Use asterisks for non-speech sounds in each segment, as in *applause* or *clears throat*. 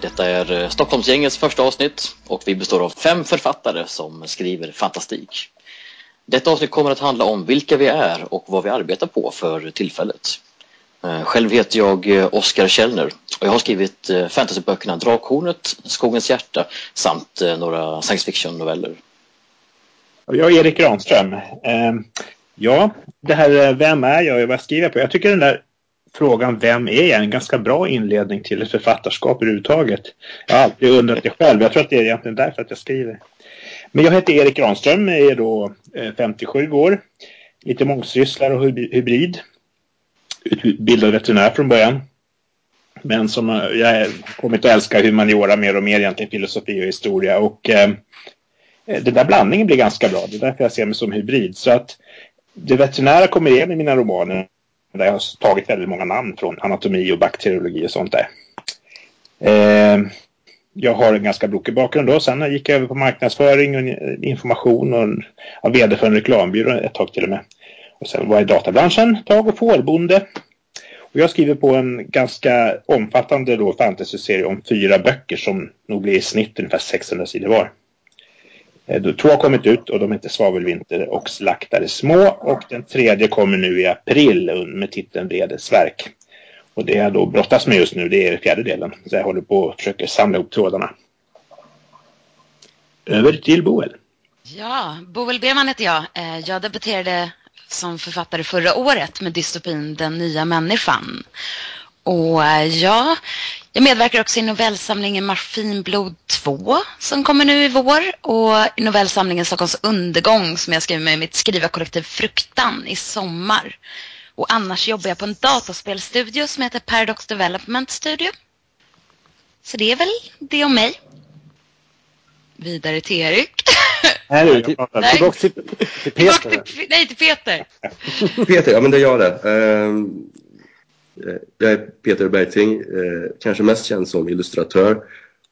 Detta är eh, Stockholmsgängets första avsnitt och vi består av fem författare som skriver fantastik. Detta avsnitt kommer att handla om vilka vi är och vad vi arbetar på för tillfället. Eh, själv heter jag eh, Oskar Källner och jag har skrivit fantasyböckerna Drakhornet, Skogens hjärta samt några science fiction-noveller. Jag är Erik Granström. Ja, det här Vem är jag och vad skriver jag på? Jag tycker den där frågan Vem är jag? En ganska bra inledning till ett författarskap överhuvudtaget. Jag har alltid undrat det själv. Jag tror att det är egentligen därför att jag skriver. Men jag heter Erik Granström, är då eh, 57 år. Lite mångsysslare och hybrid. Utbildad veterinär från början. Men som eh, jag har kommit att älska humaniora mer och mer, egentligen filosofi och historia. Och eh, eh, den där blandningen blir ganska bra. Det är därför jag ser mig som hybrid. Så att det veterinära kommer igen i mina romaner där jag har tagit väldigt många namn från anatomi och bakteriologi och sånt där. Eh, jag har en ganska brokig bakgrund då. Sen gick jag över på marknadsföring och information och var vd för en reklambyrå ett tag till och med. Och sen var jag i databranschen ett tag och fårbonde. Och jag skriver på en ganska omfattande då fantasyserie om fyra böcker som nog blir i snitt ungefär 600 sidor var. Eh, två har kommit ut och de heter Svavelvinter och Slaktare små och den tredje kommer nu i april med titeln Vredesverk. Och det jag då brottas med just nu det är fjärde delen. Så jag håller på och försöker samla ihop trådarna. Över till Boel. Ja, Boel Beman heter jag. Eh, jag debuterade som författare förra året med dystopin Den nya människan. Och eh, ja, jag medverkar också i novellsamlingen Maskinblod 2 som kommer nu i vår och i novellsamlingen Stockholms undergång som jag skriver med i mitt skrivarkollektiv Fruktan i sommar. Och annars jobbar jag på en dataspelstudio som heter Paradox Development Studio. Så det är väl det om mig. Vidare till Erik. Nej, till, tillbaka till, till Peter. Till, nej, till Peter. Peter, ja men det gör det. Um, jag är Peter Bergting, eh, kanske mest känd som illustratör.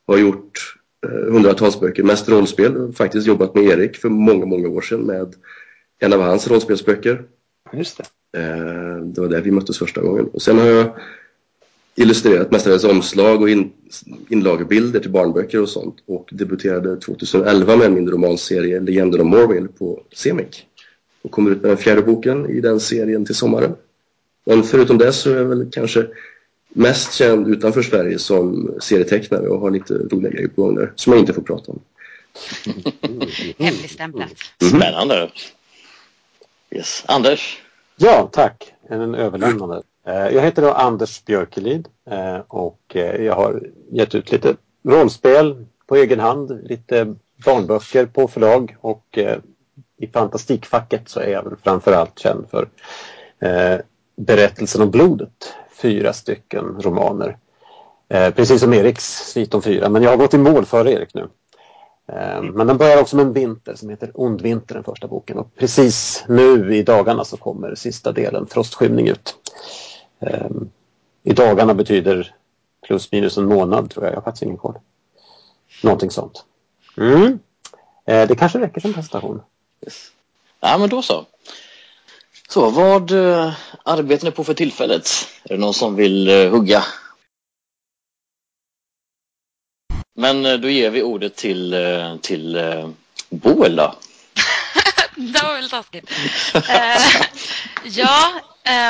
Har gjort eh, hundratals böcker, mest rollspel. Faktiskt jobbat med Erik för många, många år sedan med en av hans rollspelsböcker. Just det. Det var där vi möttes första gången. Och sen har jag illustrerat mestadels omslag och in, inlagerbilder till barnböcker och sånt. Och debuterade 2011 med min romanserie Legenden om Morville på Semik. Och kommer ut med den fjärde boken i den serien till sommaren. Men förutom det så är jag väl kanske mest känd utanför Sverige som serietecknare och har lite roliga grejer på gång där som jag inte får prata om. *laughs* Hemligstämplat. Mm. Spännande. Yes. Anders? Ja, tack. En överlämnande. Eh, jag heter då Anders Björkelid eh, och eh, jag har gett ut lite rollspel på egen hand, lite barnböcker på förlag och i fantastikfacket så är jag väl framförallt känd för Berättelsen om blodet, fyra stycken romaner. Eh, precis som Eriks svit om fyra, men jag har gått i mål före Erik nu. Eh, men den börjar också med en vinter som heter Ond vinter, den första boken. Och precis nu i dagarna så kommer sista delen, Frostskymning, ut. Eh, I dagarna betyder plus minus en månad tror jag, jag har faktiskt ingen koll. Någonting sånt. Mm. Eh, det kanske räcker som presentation. Yes. Ja, men då så. Så vad eh, arbetar ni på för tillfället? Är det någon som vill eh, hugga? Men eh, då ger vi ordet till, till Boel då. *laughs* det var väl taskigt. ja,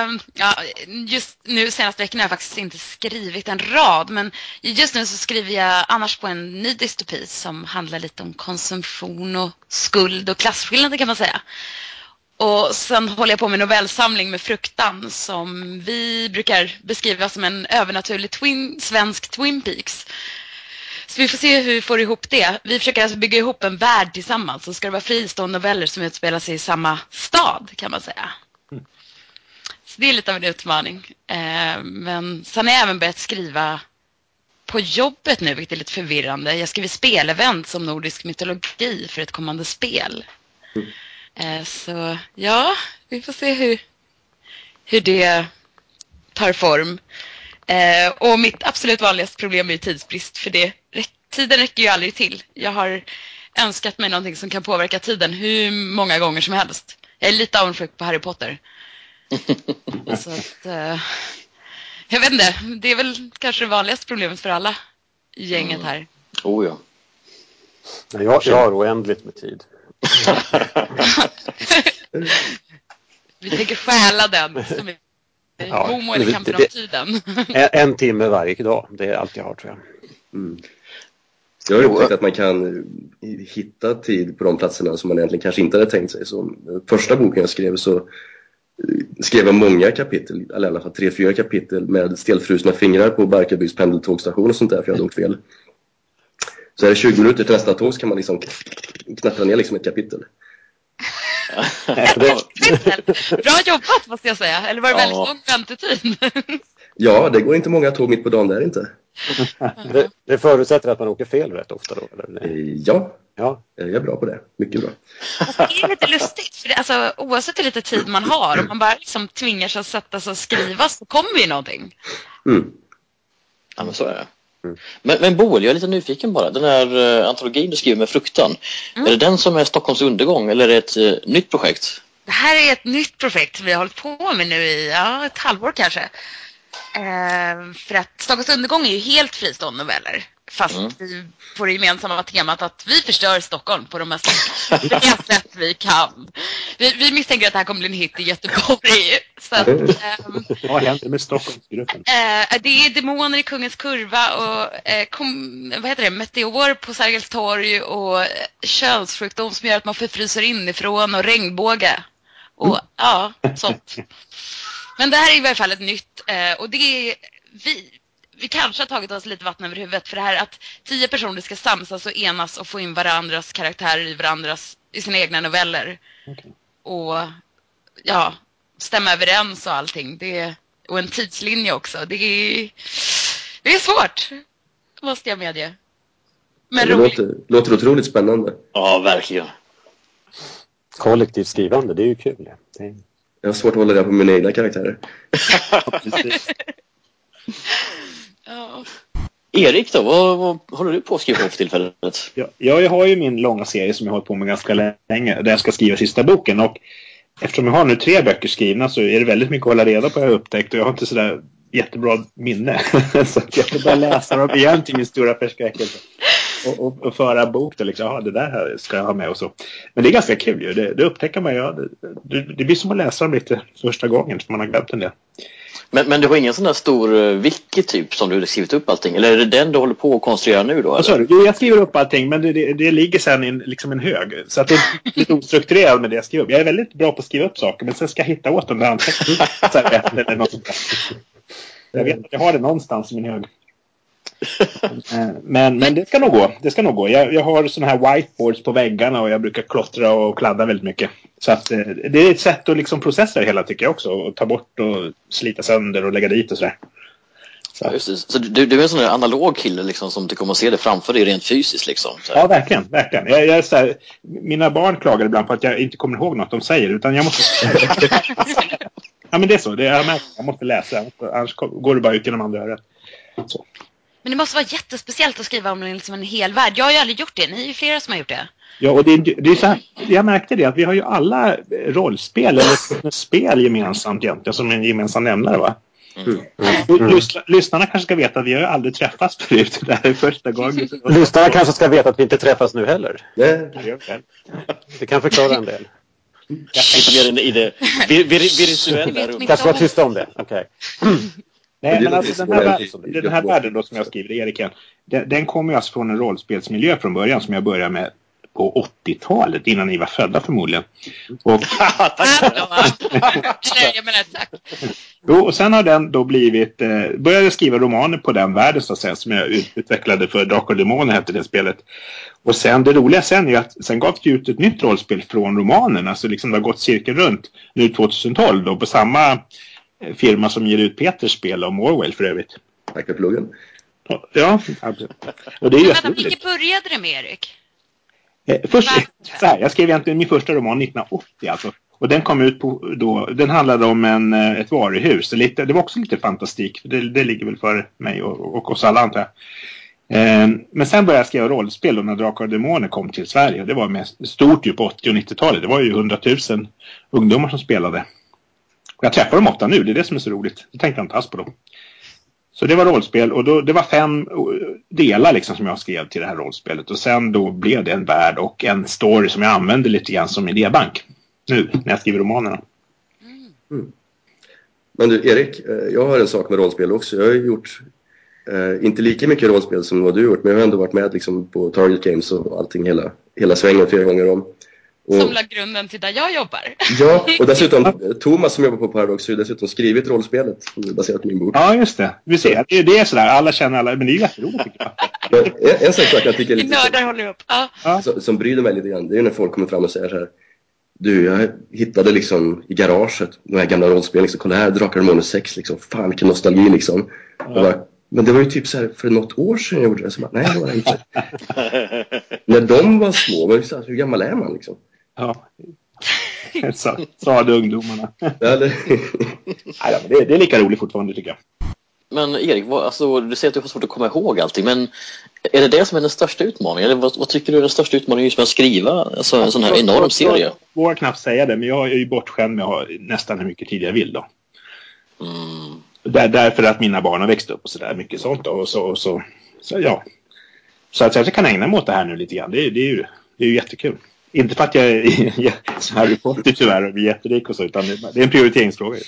um, ja, just nu senaste veckan har jag faktiskt inte skrivit en rad men just nu så skriver jag annars på en ny dystopi som handlar lite om konsumtion och skuld och klasskillnader kan man säga. Och sen håller jag på med novellsamling med Fruktan som vi brukar beskriva som en övernaturlig twin, svensk Twin Peaks. Så vi får se hur vi får ihop det. Vi försöker alltså bygga ihop en värld tillsammans. Så ska det vara fristående noveller som utspelar sig i samma stad kan man säga. Mm. Så det är lite av en utmaning. Eh, men sen har jag även börjat skriva på jobbet nu, vilket är lite förvirrande. Jag skriver spelevent som nordisk mytologi för ett kommande spel. Mm. Eh, så ja, vi får se hur, hur det tar form. Eh, och mitt absolut vanligaste problem är tidsbrist, för det, tiden räcker ju aldrig till. Jag har önskat mig någonting som kan påverka tiden hur många gånger som helst. Jag är lite avundsjuk på Harry Potter. *laughs* Så att, eh, jag vet inte, det är väl kanske det vanligaste problemet för alla i gänget här. Mm. Oh ja. Jag, jag har oändligt med tid. *laughs* Vi tänker stjäla den som är ja, homo eller kampen om tiden. en, en timme varje dag, det är allt jag har tror jag. Mm. Jag har upptäckt att man kan hitta tid på de platserna som man egentligen kanske inte hade tänkt sig. Så första boken jag skrev så skrev jag många kapitel, eller i alla fall tre, fyra kapitel med stelfrusna fingrar på Barkarbys pendeltågstation och sånt där för jag hade åkt fel. Så är det 20 minuter till nästa tåg så kan man liksom knappra ner liksom ett kapitel. Bra jobbat måste jag säga, eller var det väldigt lång väntetid? ja, det går inte många tåg mitt på dagen där inte. det, det förutsätter att man åker fel rätt ofta då? Eller? Eh, ja, ja, jag är bra på det. Mycket bra. Alltså, det är lite lustigt, för det, alltså, oavsett hur lite tid man har, om man bara liksom tvingar sig att sätta sig och skriva så kommer ju någonting. Mm. Ja, men så är det. Mm. Men, men Boel, jag är lite nyfiken bara. Den här uh, antologin du skriver med fruktan. Mm. Är det den som är Stockholms undergång eller är det ett uh, nytt projekt? Det här är ett nytt projekt som vi har hållit på med nu i ja, ett halvår kanske. Eh, för att Stockholms undergång är ju helt fristående noveller. Fast mm. vi får det gemensamma temat att vi förstör Stockholm på de mest *laughs* sätt vi kan. Vi, vi, misstänker att det här kommer bli en hit i Göteborg. Så att, ähm, *laughs* Vad händer med Stockholmsgruppen? Äh, det är demoner i Kungens Kurva och äh, kom, vad heter det, meteor på Sergels torg och äh, könssjukdom som gör att man förfryser inifrån och regnbåge. Och mm. ja, sånt. Men det här är i varje fall ett nytt eh, och det är vi, vi kanske har tagit oss lite vatten över huvudet för det här att tio personer ska samsas och enas och få in varandras karaktärer i varandras i sina egna noveller. Okay. Och ja, stämma överens och allting. Det, och en tidslinje också. Det är, det är svårt, måste jag medge. Men det låter, låter otroligt spännande. Ja, verkligen. Kollektivt skrivande, det är ju kul. Det är... Jag har svårt att hålla det på mina egna karaktärer. ja. *laughs* Erik då, vad, vad håller du på att skriva på för tillfället? Ja, jag har ju min långa serie som jag har hållit på med ganska länge, där jag ska skriva sista boken. Och eftersom jag har nu tre böcker skrivna så är det väldigt mycket att hålla reda på, jag har upptäckt. Och jag har inte sådär jättebra minne. *laughs* så jag får bara läsa dem igen till min stora förskräckelse och, och, och föra bok då liksom, ja det där ska jag ha med och så. Men det är ganska kul ju, det, det upptäcker man ju. Det, det, blir som att läsa dem lite första gången, för man har glömt en del. Men, men du har ingen sån där stor uh, wiki typ som du har skrivit upp allting? Eller är det den du håller på att konstruera nu då? Alltså, jag skriver upp allting men det, det, det ligger sen i liksom en hög. Så att det är lite ostrukturerat med det jag skriver upp. Jag är väldigt bra på att skriva upp saker men sen ska jag hitta åt dem där anteckningar. *laughs* Jag vet att jag har det någonstans i min hög. Eh, men, men det ska nog gå. Det ska nog gå. Jag, jag har sådana här whiteboards på väggarna och jag brukar klottra och kladda väldigt mycket. Så att, eh, det är ett sätt att liksom processa det hela tycker jag också. Och ta bort och slita sönder och lägga dit och sådär. Så, ja, så du, du är en sån där analog kille liksom, som tycker om att se det framför dig rent fysiskt? Liksom, ja, verkligen. verkligen. Jag, jag är här, mina barn klagar ibland på att jag inte kommer ihåg något de säger. Utan jag måste... *laughs* ja, men det är så. Det, jag, märker, jag måste läsa. Annars går det bara ut genom andra örat. Så. Men det måste vara jättespeciellt att skriva om liksom en hel värld. Jag har ju aldrig gjort det. Ni är ju flera som har gjort det. Ja, och det, det är så här, jag märkte det att vi har ju alla rollspel eller spel gemensamt egentligen som en gemensam nämnare va? Mm. Mm. Lys, lyssnarna kanske ska veta att vi har ju aldrig träffats förut. Det här är första gången. Lyssnarna kanske ska veta att vi inte träffas nu heller. Det kan förklara en del. Lite mer i det virtuella rummet. Kanske vara tysta om det. Okej. Okay. Nej, men alltså den här, den här världen då som jag skriver, Eriken, den, den kommer ju alltså från en rollspelsmiljö från början som jag började med på 80-talet innan ni var födda förmodligen. Och, jo, och sen har den då blivit, eh, började skriva romaner på den världen så att säga, som jag utvecklade för Drakar och Demoner hette det spelet. Och sen det roliga sen är ju att sen gavs det ut ett nytt rollspel från romanen, alltså liksom det har gått cirkeln runt nu 2012 då på samma firma som ger ut Peters spel om Orwell för övrigt. Tackar pluggen. Ja, absolut. Och det är ju Vänta, vilket började det med Erik? Eh, först, så här, jag skrev egentligen min första roman 1980 alltså. Och den kom ut på då, den handlade om en, eh, ett varuhus. Lite, det var också lite fantastik. Det, det ligger väl för mig och, och oss alla antar jag. Eh, men sen började jag skriva rollspel då när Drakar och Demoner kom till Sverige. Och det var mest stort ju på 80 och 90-talet. Det var ju 100 000 ungdomar som spelade. Och jag träffar dem ofta nu, det är det som är så roligt. Det tänkte jag inte alls på då. Så det var rollspel och då, det var fem eh, delar liksom som jag skrev till det här rollspelet. Och sen då blev det en värld och en story som jag använder lite grann som idébank. Nu när jag skriver romanerna. Mm. mm. Men du Erik, eh, jag har en sak med rollspel också. Jag har gjort, eh, inte lika mycket rollspel som vad du har gjort, men jag har ändå varit med liksom, på Target Games och allting hela, hela svängen flera gånger om. Som la grunden till där jag jobbar. Ja, och *laughs* dessutom Thomas som jobbar på Paradox har ju dessutom skrivit rollspelet baserat på min bok. Ja, just det. Vi ser, det, det är sådär, alla känner alla, men det är ju jätteroligt tycker jag. *laughs* Men en, en sak jag tycker är lite... Nördar håller upp. Ja. Som, som bryr mig lite grann, det är när folk kommer fram och säger så här du, jag hittade liksom i garaget de här gamla rollspelen. Liksom, kolla här, Drakar och Demoner 6. Liksom. Fan vilken nostalgi liksom. Ja. Bara, men det var ju typ så här för något år sedan jag gjorde det. Så bara, Nej, det var det inte. *laughs* När de var små, men så här, hur gammal är man liksom? Ja. *laughs* Sa, sa ungdomarna. *laughs* Nej, det, det är lika roligt fortfarande tycker jag. Men Erik, vad, alltså, du säger att du har svårt att komma ihåg allting, men är det det som är den största utmaningen? Eller vad, vad tycker du är den största utmaningen just med att skriva alltså, en sån här enorm serie? Jag vågar knappt säga det, men jag är ju bortskämd med att ha nästan hur mycket tid jag vill då. Mm. Där, därför att mina barn har växt upp och sådär mycket sånt då, och så, och så, så ja. Så att jag kan ägna mig åt det här nu lite grann, det, det, är, ju, det är ju jättekul. Inte för att jag är *laughs* Harry Potter tyvärr och blir jätterik och så, utan det är en prioriteringsfråga.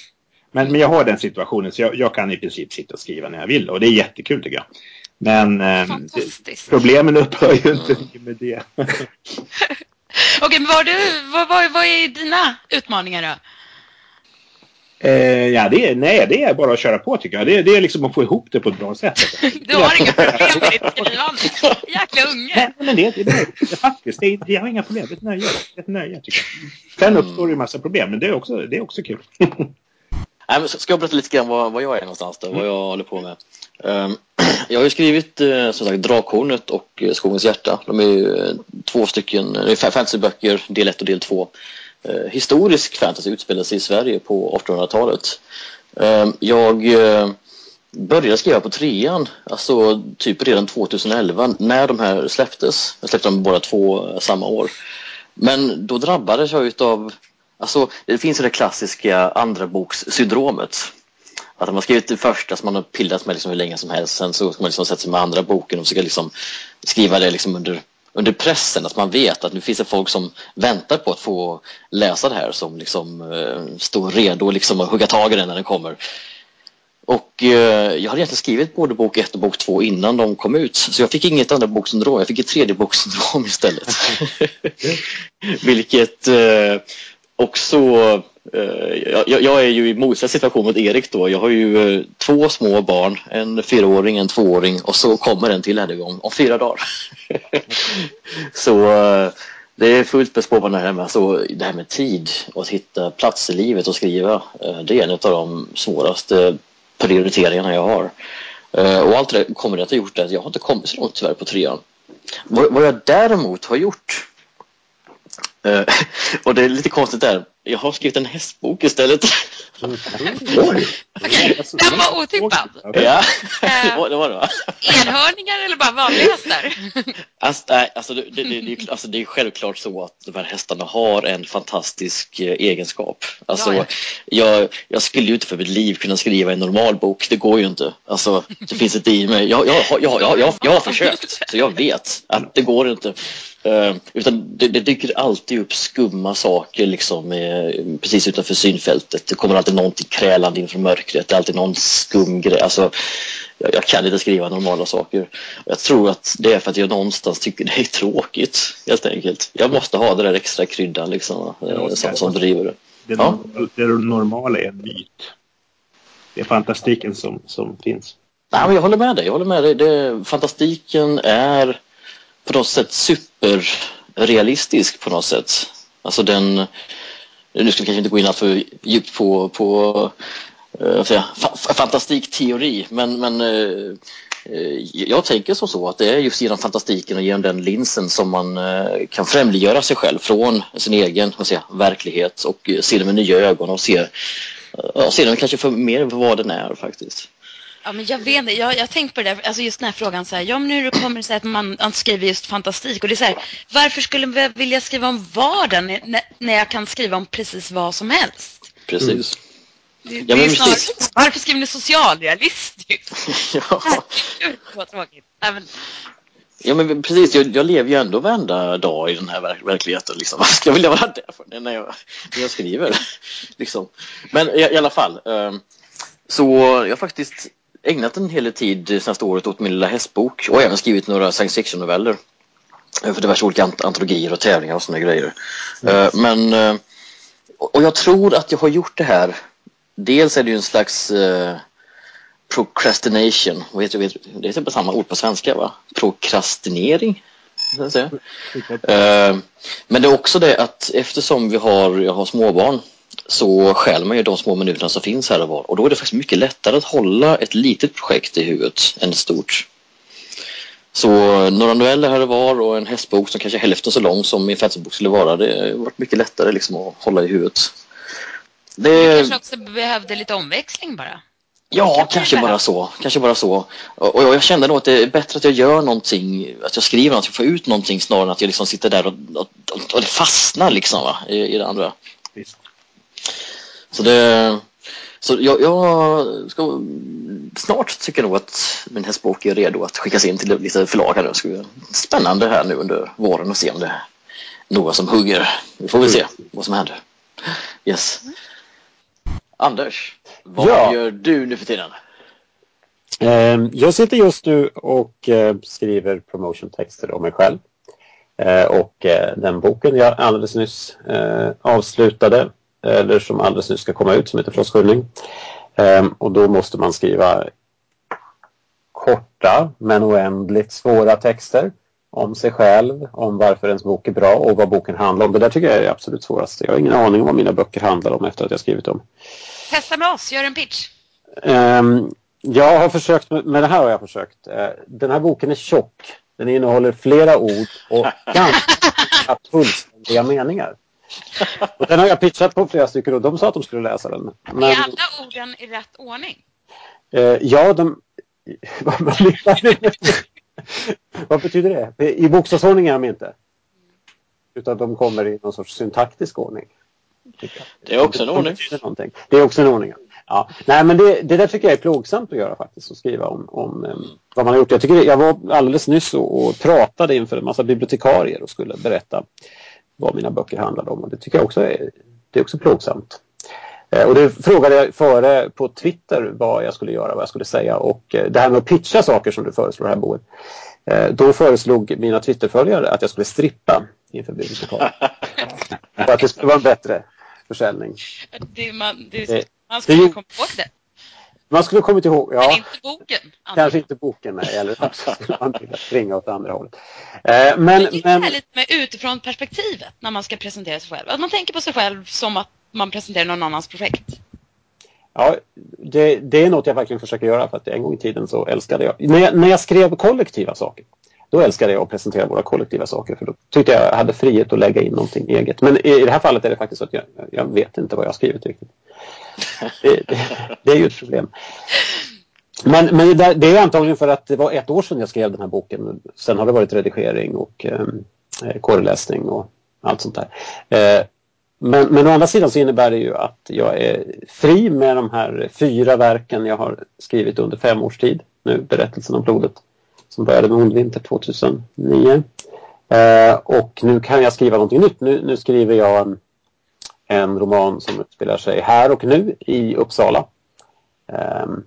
Men, men jag har den situationen så jag, jag, kan i princip sitta och skriva när jag vill och det är jättekul tycker jag. Men eh, problemen upphör ju inte med det. *laughs* Okej, men vad, du, vad, vad, vad är dina utmaningar då? Eh, ja, det är, nej, det är bara att köra på tycker jag. Det, det är liksom att få ihop det på ett bra sätt. *laughs* du har inga problem med ditt skrivande. Jäkla unge. Nej, men det, det, det, det, faktiskt, det, jag har inga problem. Det är ett nöje. Det är ett nöje tycker jag. Sen uppstår det en massa problem, men det är också, det är också kul. *laughs* Nej, men ska jag berätta lite grann vad, vad jag är någonstans då, vad jag håller på med. Um, *clears throat* jag har ju skrivit uh, som sagt Drakhornet och uh, Skogens hjärta. De är ju uh, två stycken uh, fantasyböcker, del 1 och del 2. Eh, historisk fantasy utspelade sig i Sverige på 1800-talet. Ehm, jag eh, började skriva på trean, alltså typ redan 2011 när de här släpptes. Jag släppte dem båda två eh, samma år. Men då drabbades jag av Alltså, det finns ju det klassiska andra bokssyndromet. Att man har skrivit det första som man har pillat med liksom hur länge som helst. Sen så ska man liksom sätta sig med andra boken och försöka liksom skriva det liksom under, under pressen. Att man vet att nu finns det folk som väntar på att få läsa det här som liksom eh, står redo liksom att hugga tag i den när den kommer. Och eh, jag hade egentligen skrivit både bok 1 och bok 2 innan de kom ut. Så jag fick inget andra boksyndrom, jag fick ett tredje boksyndrom istället. *laughs* Vilket eh, och så, eh, Eh, jag, jag, är ju i motsatt situation mot Erik då. Jag har ju eh, två små barn, en fyraåring, en tvååring och så kommer en till här om fyra dagar. *laughs* så eh, det är fullt med småbarn här hemma. Så det här med tid och att hitta plats i livet och skriva, det är en av de svåraste prioriteringarna jag har. Och allt det kommer det att ha gjort att jag har inte kommit så långt tyvärr på trean. Vad, jag däremot har gjort *laughs* och det är lite konstigt där. Jag har skrivit en hästbok istället. Oj! Okej, den var otippad. Ja, det var det. Var det Enhörningar eller bara vanliga hästar? Alltså, nej, alltså, det, det, det, det, alltså, det är självklart så att de här hästarna har en fantastisk eh, egenskap. Alltså, ja, ja. Jag, jag skulle ju inte för mitt liv kunna skriva en normal bok. Det går ju inte. Alltså, det finns inte i mig. Jag, jag, jag, jag, jag, jag har försökt, så jag vet att det går inte. Uh, utan det, det dyker alltid upp skumma saker liksom, eh, precis utanför synfältet. Det kommer alltid någonting krälande inför mörkret. Det är alltid någon skum grej. Alltså, jag, jag, kan inte skriva normala saker. Jag tror att det är för att jag någonstans tycker det är tråkigt helt enkelt. Jag måste ha det där extra kryddan liksom, eh, som, som driver det. Det, ja. det normala är en myt. Det är fantastiken som, som finns. Nej, men jag håller med dig. Jag håller med dig. Det, fantastiken är på något sätt superrealistisk på något sätt. Alltså den, nu ska vi kanske inte gå in för djupt på, på eh, säga, fa fantastikteori, men, men eh, eh, jag tänker som så att det är just genom fantastiken och genom den linsen som man kan främliggöra sig själv från sin egen säga, verklighet och se den med nya ögon och se, se den kanske för mer för vad den är faktiskt. Ja, men jag vet inte. Jag har tänkt på det där, alltså just den här frågan så här, ja men nu kommer det så att man, man skriver just fantastik och det är så här, varför skulle jag vilja skriva om vardagen när, när jag kan skriva om precis vad som helst? Precis. Det, ja, det är snarare, varför skriver ni socialrealistiskt? *laughs* ja. Vad tråkigt. Ja, men... Ja men precis, jag, jag, lever ju ändå varenda dag i den här verk verkligheten. Liksom. Vad *laughs* ska jag vilja vara där för när jag, när jag skriver? *laughs* liksom. Men i, i alla fall, eh, så jag faktiskt ägnat en hel del tid senaste året åt min lilla hästbok och även skrivit några science fiction-noveller för diverse olika antologier och tävlingar och sådana grejer. Mm. Men, eh, och jag tror att jag har gjort det här. Dels är det ju en slags procrastination, vet jag, vet, det är typ samma ord på svenska va? Prokrastinering. Uh, men det är också det att eftersom vi har, jag har småbarn så skäl man ju de små minuterna som finns här och var. Och då är det faktiskt mycket lättare att hålla ett litet projekt i huvudet än ett stort. Så några noveller här och var och en hästbok som kanske är hälften så lång som min fantasybok skulle vara. Det har varit mycket lättare liksom att hålla i huvudet. Det... Du kanske också behövde lite omväxling bara? Ja, kanske, kanske bara så. Kanske bara så. Och jag kände nog att det är bättre att jag gör någonting, att jag skriver jag får ut någonting snarare än att jag liksom sitter där och, och, och det fastnar liksom va, i, i det andra. Visst. Så det så jag, jag ska snart tycker nog att min hästbok är redo att skickas in till lite förlag här. Det ska bli spännande här nu under våren och se om det är några som hugger. Vi får väl se vad som händer. Yes. Anders, vad ja. gör du nu för tiden? Ehm, jag sitter just nu och eh, skriver promotion-texter om mig själv. Eh, och eh, den boken jag alldeles nyss avslutade eller som alldeles nyss ska komma ut som heter Frostskylning. Ehm, och då måste man skriva korta men oändligt svåra texter om sig själv, om varför ens bok är bra och vad boken handlar om. Det där tycker jag är det absolut svåraste. Jag har ingen aning om vad mina böcker handlar om efter att jag skrivit dem. Testa med oss, gör en pitch. Um, jag har försökt, med det här har jag försökt. Uh, den här boken är tjock. Den innehåller flera ord och ganska *laughs* fullständiga meningar. Och den har jag pitchat på flera stycken och de sa att de skulle läsa den. Men... Är alla orden i rätt ordning? Eh, ja, de... *laughs* Vad betyder det? I bokstavsordning är de inte. Utan de kommer i någon sorts syntaktisk ordning. Det är också en ordning. Det är också en ordning. Ja. Nej, men det, det där tycker jag är plågsamt att göra faktiskt. Att skriva om, om um, vad man har gjort. Jag, tycker, jag var alldeles nyss och, och pratade inför en massa bibliotekarier och skulle berätta vad mina böcker handlade om och det tycker jag också är, det är också plågsamt. Eh, och det frågade jag före på Twitter vad jag skulle göra, vad jag skulle säga och eh, det här med att pitcha saker som du föreslår här Boel. Eh, då föreslog mina Twitterföljare att jag skulle strippa inför bibliotekarie. *laughs* För att det skulle vara en bättre försäljning. Det, man, det, man skulle komma ihåg det. Man skulle kommit ihåg, ja. Men inte boken. Kanske inte boken, nej. Eller *laughs* så skulle man springa åt andra hållet. Eh, men, det är lite med utifrån perspektivet när man ska presentera sig själv. Att man tänker på sig själv som att man presenterar någon annans projekt. Ja, det, det, är något jag verkligen försöker göra för att en gång i tiden så älskade jag, när jag, när jag skrev kollektiva saker, då älskade jag att presentera våra kollektiva saker för då tyckte jag jag hade frihet att lägga in någonting eget. Men i, i det här fallet är det faktiskt så att jag, jag vet inte vad jag har skrivit riktigt. Det, det, det är ju ett problem. Men, men det, det, är antagligen för att det var ett år sedan jag skrev den här boken. Sen har det varit redigering och eh, eh korreläsning och allt sånt där. Eh, men, men å andra sidan så innebär det ju att jag är fri med de här fyra verken jag har skrivit under fem års tid. Nu, Berättelsen om blodet, som började med Ondvinter 2009. Eh, och nu kan jag skriva någonting nytt. Nu, nu skriver jag en, en roman som utspelar sig här och nu i Uppsala. Um,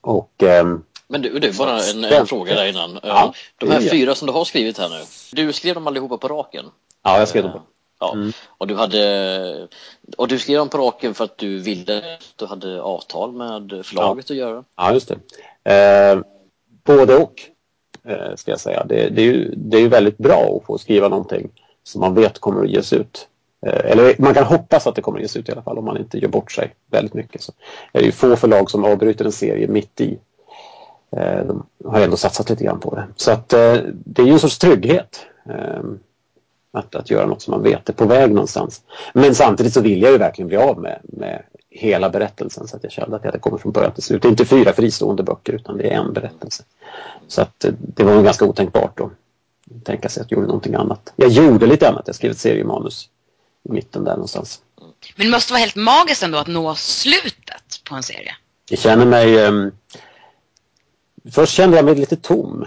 och, um, men du, du bara en, en fråga där innan. Ja, de här fyra som du har skrivit här nu, du skrev dem allihopa på raken? Ja, jag skrev dem på Ja, mm. och du hade och du skrev dem på raken för att du ville, du hade avtal med förlaget ja. att göra? Ja, just det. Eh, både och, eh, ska jag säga. Det, det, är ju, det är ju väldigt bra att få skriva någonting som man vet kommer att ges ut. Eh, eller man kan hoppas att det kommer att ges ut i alla fall om man inte gör bort sig väldigt mycket. Så det är ju få förlag som avbryter en serie mitt i. Eh, de har ändå satsat lite grann på det. Så att eh, det är ju en sorts trygghet. Ehm, att, att göra något som man vet är på väg någonstans. Men samtidigt så vill jag ju verkligen bli av med, med hela berättelsen så att jag kände att jag kommer från början till slut. Det är inte fyra fristående böcker utan det är en berättelse. Så att det var nog ganska otänkbart att tänka sig att jag gjorde någonting annat. Jag gjorde lite annat. Jag skrev ett seriemanus i mitten där någonstans. Men det måste vara helt magiskt ändå att nå slutet på en serie. Jag känner mig... Um, först kände jag mig lite tom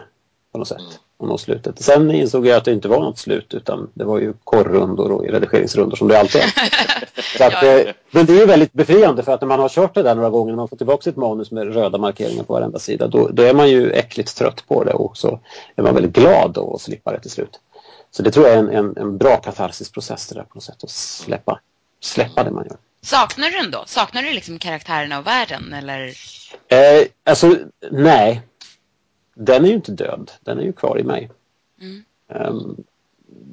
på något sätt. Och nå slutet. Sen insåg jag att det inte var något slut utan det var ju korrrundor och redigeringsrundor som det alltid är. *laughs* Att, ja. Eh, men det är ju väldigt befriande för att när man har kört det där några gånger, när man får tillbaka ett manus med röda markeringar på varenda sida, då, då är man ju äckligt trött på det och så är man väldigt glad då att slippa det till slut. Så det tror jag är en, en, en bra katarsisk process det där på något sätt, att släppa, släppa det man gör. Saknar du den då? Saknar du liksom karaktärerna och världen eller? Eh, alltså, nej. Den är ju inte död, den är ju kvar i mig. Mm. Um,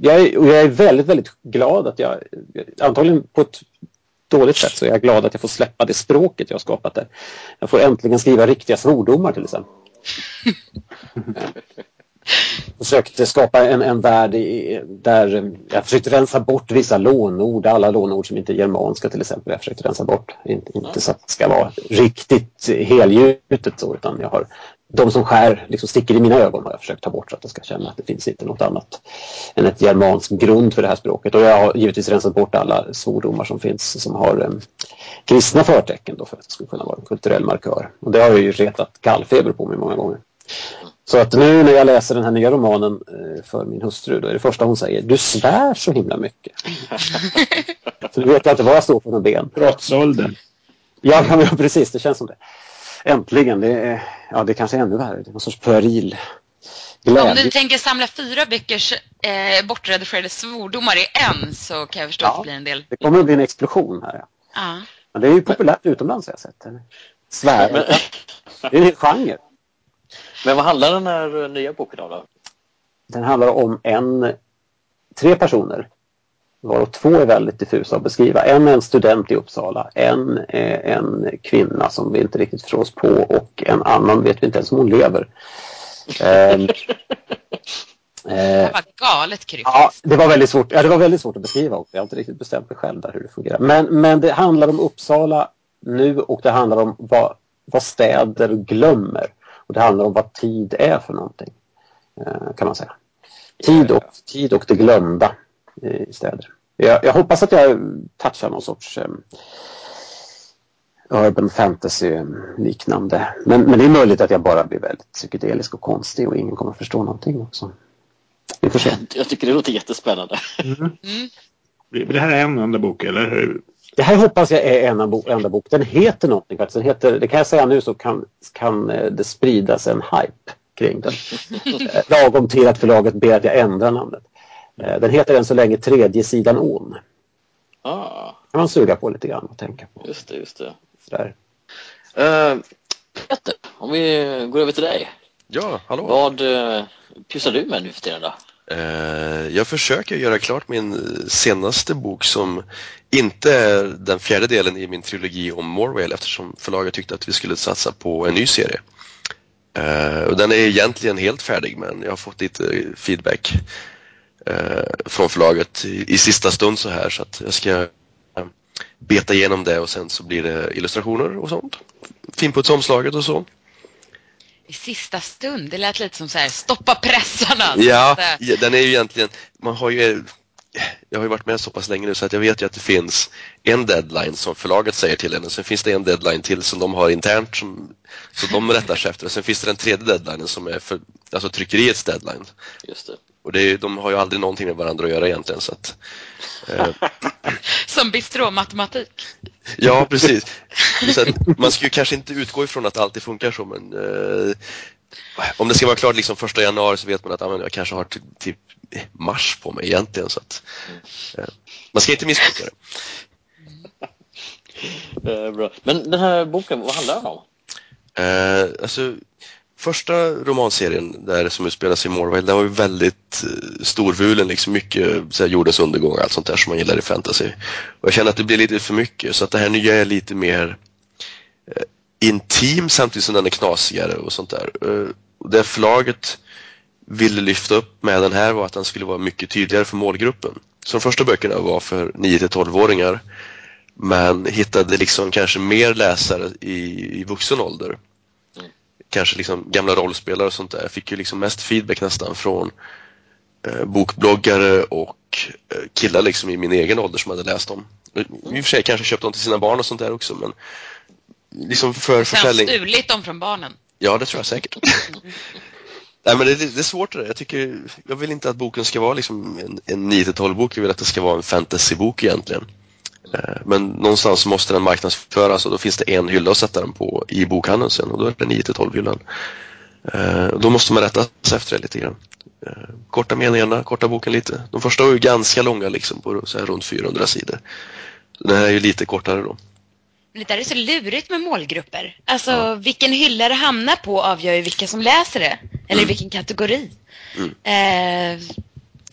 jag, är, och jag är väldigt, väldigt glad att jag, antagligen på ett dåligt sätt så är jag glad att jag får släppa det språket jag har skapat där. Jag får äntligen skriva riktiga svordomar till exempel. *laughs* försökte skapa en, en värld i, där jag försökte rensa bort vissa lånord, alla lånord som inte är germanska till exempel. Jag försökte rensa bort, inte, inte så att det ska vara riktigt helgjutet så utan jag har de som skär, liksom sticker i mina ögon har jag försökt ta bort så att jag ska känna att det finns inte något annat än ett germansk grund för det här språket. Och jag har givetvis rensat bort alla svordomar som finns som har eh, kristna förtecken då för att det skulle kunna vara en kulturell markör. Och det har jag ju retat kallfeber på mig många gånger. Så att nu när jag läser den här nya romanen eh, för min hustru, då är det första hon säger, du svär så himla mycket. *laughs* så nu vet jag inte vad jag står på någon ben. Brottsåldern. Ja, ja, precis, det känns som det. Äntligen, det är, ja, det är kanske ännu värre. Det är någon sorts pueril glädje. Om du tänker samla fyra böckers eh, bortredigerade svordomar i en så kan jag förstå ja, att det blir en del. Det kommer att bli en explosion här. Ja. ja. Men det är ju populärt utomlands har jag sett. Svär. det är en hel genre. Men vad handlar den här nya boken om då? Den handlar om en, tre personer varav två är väldigt diffusa att beskriva. En är en student i Uppsala, en är en kvinna som vi inte riktigt förstår oss på och en annan vet vi inte ens om hon lever. Ehm, *laughs* det var galet kryptiskt. Ja, det var väldigt svårt, ja, det var väldigt svårt att beskriva också. Jag har inte riktigt bestämt mig själv där hur det fungerar. Men, men det handlar om Uppsala nu och det handlar om vad, vad städer glömmer. Och det handlar om vad tid är för någonting. Eh, kan man säga. Tid och, tid och det glömda i städer. Jag, jag hoppas att jag touchar någon sorts um, urban fantasy liknande. Men, men det är möjligt att jag bara blir väldigt psykedelisk och konstig och ingen kommer förstå någonting också. Vi får se. Jag tycker det låter jättespännande. Mm. Mm. Det här en enda bok eller? Det här hoppas jag är en enda bok. Den heter någonting faktiskt. Den heter, det kan jag säga nu så kan, kan eh, det spridas en hype kring den. *laughs* Eh, lagom till att förlaget ber att jag ändrar namnet. Eh, den heter än så länge Tredje sidan ån. Ah. kan man suga på lite grann och tänka på. Just det, just det. Sådär. Uh, Peter, om vi går över till dig. Ja, hallå. Vad uh, pysslar du med nu för tiden då? Eh, jag försöker göra klart min eh, senaste bok som inte är den fjärde delen i min trilogi om Morwell eftersom förlaget tyckte att vi skulle satsa på en ny serie. Eh, och den är egentligen helt färdig men jag har fått lite feedback från förlaget i, sista stund så här så att jag ska beta igenom det och sen så blir det illustrationer och sånt. Finputsomslaget och så. I sista stund, det lät lite som så här, stoppa pressarna. Ja, ja, den är ju egentligen, man har ju jag har ju varit med så pass länge nu så att jag vet ju att det finns en deadline som förlaget säger till en och sen finns det en deadline till som de har internt som så de rättar sig efter och sen finns det den tredje deadlinen som är för alltså tryckeriets deadline. Just det. Och det är, de har ju aldrig någonting med varandra att göra egentligen. Så att, eh. *laughs* Som bistro matematik. Ja, precis. Så att, man ska ju kanske inte utgå ifrån att alltid funkar så, men eh, om det ska vara klart liksom första januari så vet man att ah, jag kanske har typ mars på mig egentligen. Så att, eh, man ska inte missbruka det. *laughs* Eh, bra. Men den här boken, vad handlar den om? Eh, alltså, första romanserien där som sig i Morwell, den var ju väldigt eh, storvulen, liksom mycket så här, jordens undergång och allt sånt där som man gillar i fantasy. Och jag känner att det blir lite för mycket så att det här nya är lite mer eh, intim samtidigt som den är knasigare och sånt där. Eh, det förlaget ville lyfta upp med den här var att den skulle vara mycket tydligare för målgruppen. Så de första böckerna var för 9 till 12-åringar men hittade liksom kanske mer läsare i, i vuxen ålder. Mm. Kanske liksom gamla rollspelare och sånt där. Jag fick ju liksom mest feedback nästan från eh, bokbloggare och eh, killar liksom i min egen ålder som hade läst dem. I och för sig kanske köpt dem till sina barn och sånt där också men liksom för försäljning. Sen stulit dem från barnen. Ja, det tror jag säkert. *laughs* Nej, men det, det, är svårt det Jag tycker, jag vill inte att boken ska vara liksom en, en 9-12 bok, jag vill att det ska vara en fantasybok egentligen. Eh, men någonstans måste den marknadsföras och då finns det en hylla att sätta den på i bokhandeln sen och då är det 9-12 hyllan. Eh, då måste man rätta sig efter det lite grann. Eh, korta meningarna, korta boken lite. De första var ju ganska långa liksom på så här runt 400 sidor. Den här är ju lite kortare då. Det där är så lurigt med målgrupper. Alltså ja. vilken hylla det hamnar på avgör ju vilka som läser det. Eller mm. vilken kategori. Mm. Eh,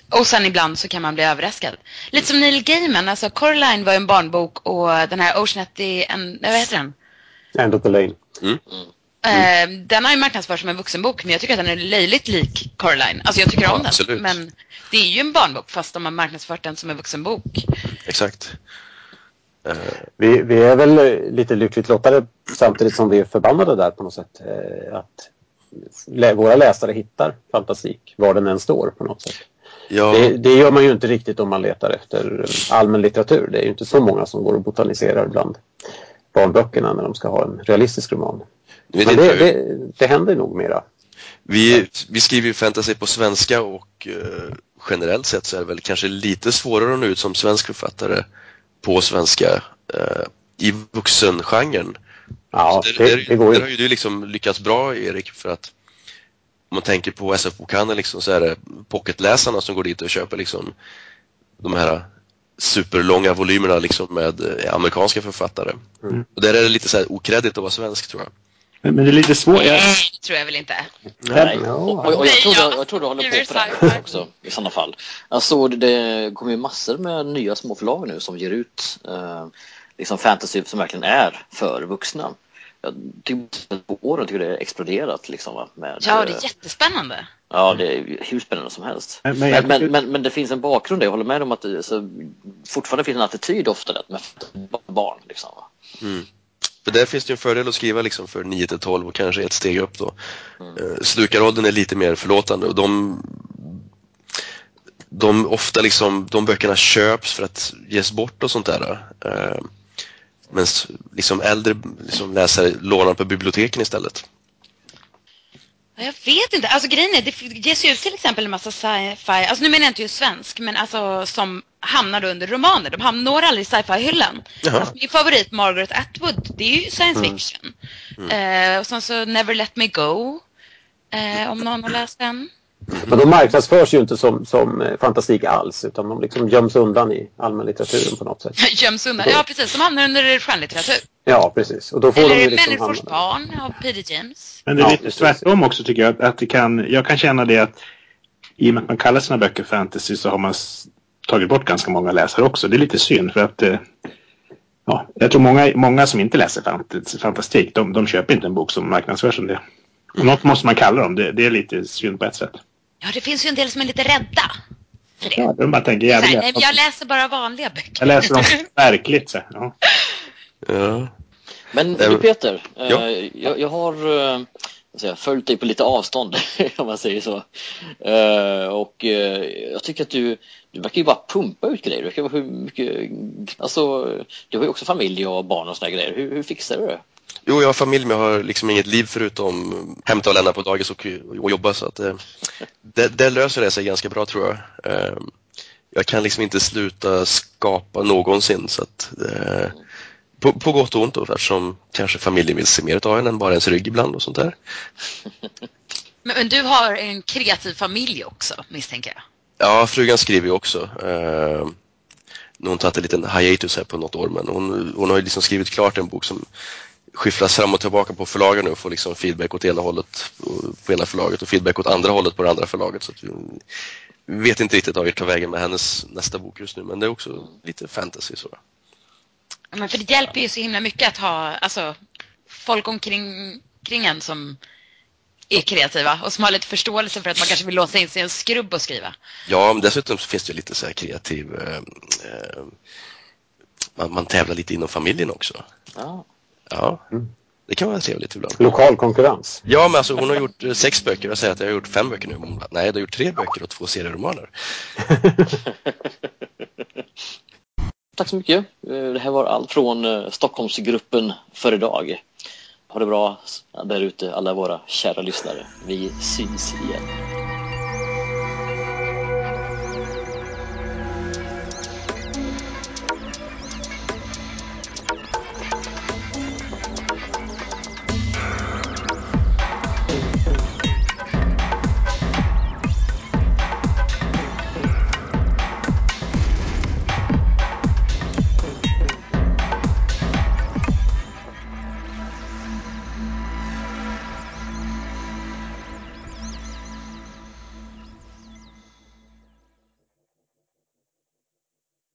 och sen ibland så kan man bli överraskad. Lite som Neil Gaiman, alltså Coraline var ju en barnbok och den här en, vad heter den? End of the Lane. Mm. Mm. Eh, den har ju marknadsförts som en vuxenbok men jag tycker att den är löjligt lik Coraline. Alltså jag tycker ja, om absolut. den. Men det är ju en barnbok fast de har marknadsfört den som en vuxenbok. Exakt. Vi, vi, är väl lite lyckligt lottade samtidigt som vi är förbannade där på något sätt. Eh, att våra läsare hittar fantastik var den än står på något sätt. Ja. Det, det, gör man ju inte riktigt om man letar efter allmän litteratur. Det är ju inte så många som går och botaniserar bland barnböckerna när de ska ha en realistisk roman. Men det, det, det händer nog mera. Vi, vi skriver ju fantasy på svenska och eh, generellt sett så är det väl kanske lite svårare att nå ut som svensk författare på svenska eh, i vuxengenren. Ja, det, det, det, går ju. Där har ju du liksom lyckats bra Erik för att om man tänker på SF-bokhandeln liksom, så är det pocketläsarna som går dit och köper liksom de här superlånga volymerna liksom med eh, amerikanska författare. Mm. Och där är det lite så här okreddigt att vara svensk tror jag. Men, men det är lite svårt. Jag... Nej, tror jag väl inte. Nej, och, och, och jag, tror du, jag tror du håller på på det också i sådana fall. Alltså det kommer ju massor med nya småförlag nu som ger ut eh, liksom fantasy som verkligen är för vuxna jag tycker på åren tycker det har exploderat liksom. Va? Med, ja, det är jättespännande. Ja, det är hur spännande som helst. Men, men, men, men, men det finns en bakgrund där. Jag håller med om att det så, fortfarande finns en attityd ofta med barn. Liksom, va? Mm. För där finns det en fördel att skriva liksom för 9 till 12 och kanske ett steg upp då. Mm. Eh, slukaråldern är lite mer förlåtande och de de ofta liksom, de böckerna köps för att ges bort och sånt där. Eh, men liksom äldre liksom läsare lånar på biblioteken istället. Jag vet inte. Alltså grejen är, det ges ju ut till exempel en massa sci-fi, alltså nu menar jag inte just svensk, men alltså som hamnar under romaner. De hamnar aldrig i sci-fi-hyllan. Alltså, min favorit Margaret Atwood, det är ju science mm. fiction. Mm. Eh, och sen så Never Let Me Go, eh, om någon har läst den. Men de marknadsförs ju inte som, som eh, fantastik alls utan de liksom göms undan i allmänlitteraturen på något sätt. *laughs* göms undan, ja precis. De hamnar under skönlitteratur. Ja, precis. Och då får Eller de liksom Människors barn av P.D. James. Men det är ja, lite precis. tvärtom också tycker jag. Att det kan, jag kan känna det att i och med att man kallar sina böcker fantasy så har man tagit bort ganska många läsare också. Det är lite synd för att eh, ja, jag tror många, många som inte läser fantastik de, de köper inte en bok som marknadsförs som det. Och något måste man kalla dem. Det, det, är lite synd på ett sätt. Ja, det finns ju en del som är lite rädda. För det. Ja, de bara tänker jävligt. Nej, jag läser bara vanliga böcker. Jag läser dem *laughs* verkligt. Så. Ja. ja. Men du Peter, ja. Eh, jag, jag, har eh, säga, följt dig på lite avstånd *laughs* om man säger så. Eh, och jag tycker att du, du verkar ju bara pumpa ut grejer. Du, verkar hur mycket, alltså, du har ju också familj och barn och sådana grejer. Hur, hur fixar du det? Jo, jag har familj men jag har liksom inget liv förutom hämta och lämna på dagis och, och jobba så att eh, det, det, löser det sig ganska bra tror jag. Eh, jag kan liksom inte sluta skapa någonsin så att eh, på, på gott och ont då eftersom kanske familjen vill se mer av en än bara ens rygg ibland och sånt där. *laughs* Men, men du har en kreativ familj också misstänker jag? Ja, frugan skriver ju också. Eh, nu har hon tagit en liten hiatus här på något år men hon, hon har ju liksom skrivit klart en bok som skyfflas fram och tillbaka på förlagen och får liksom feedback åt ena hållet på ena förlaget och feedback åt andra hållet på det andra förlaget. Så vi vet inte riktigt vad vi tar vägen med hennes nästa bok just nu men det är också lite fantasy. Så. Men för det hjälper ju så himla mycket att ha alltså, folk omkring kring en som är kreativa och som har lite förståelse för att man kanske vill låsa in sig i en skrubb och skriva. Ja, men dessutom finns det lite så här kreativ... Eh, eh, man, man tävlar lite inom familjen också. Ja. Ja, det kan vara trevligt ibland. Lokal konkurrens. Ja, men alltså hon har gjort eh, sex böcker och jag säger att jag har gjort fem böcker nu. Hon bara, Nej, du har gjort tre böcker och två serieromaner. *laughs* Tack så mycket. Eh, Det här var allt från eh, Stockholmsgruppen för idag. Ha det bra där ute alla våra kära lyssnare. Vi syns igen.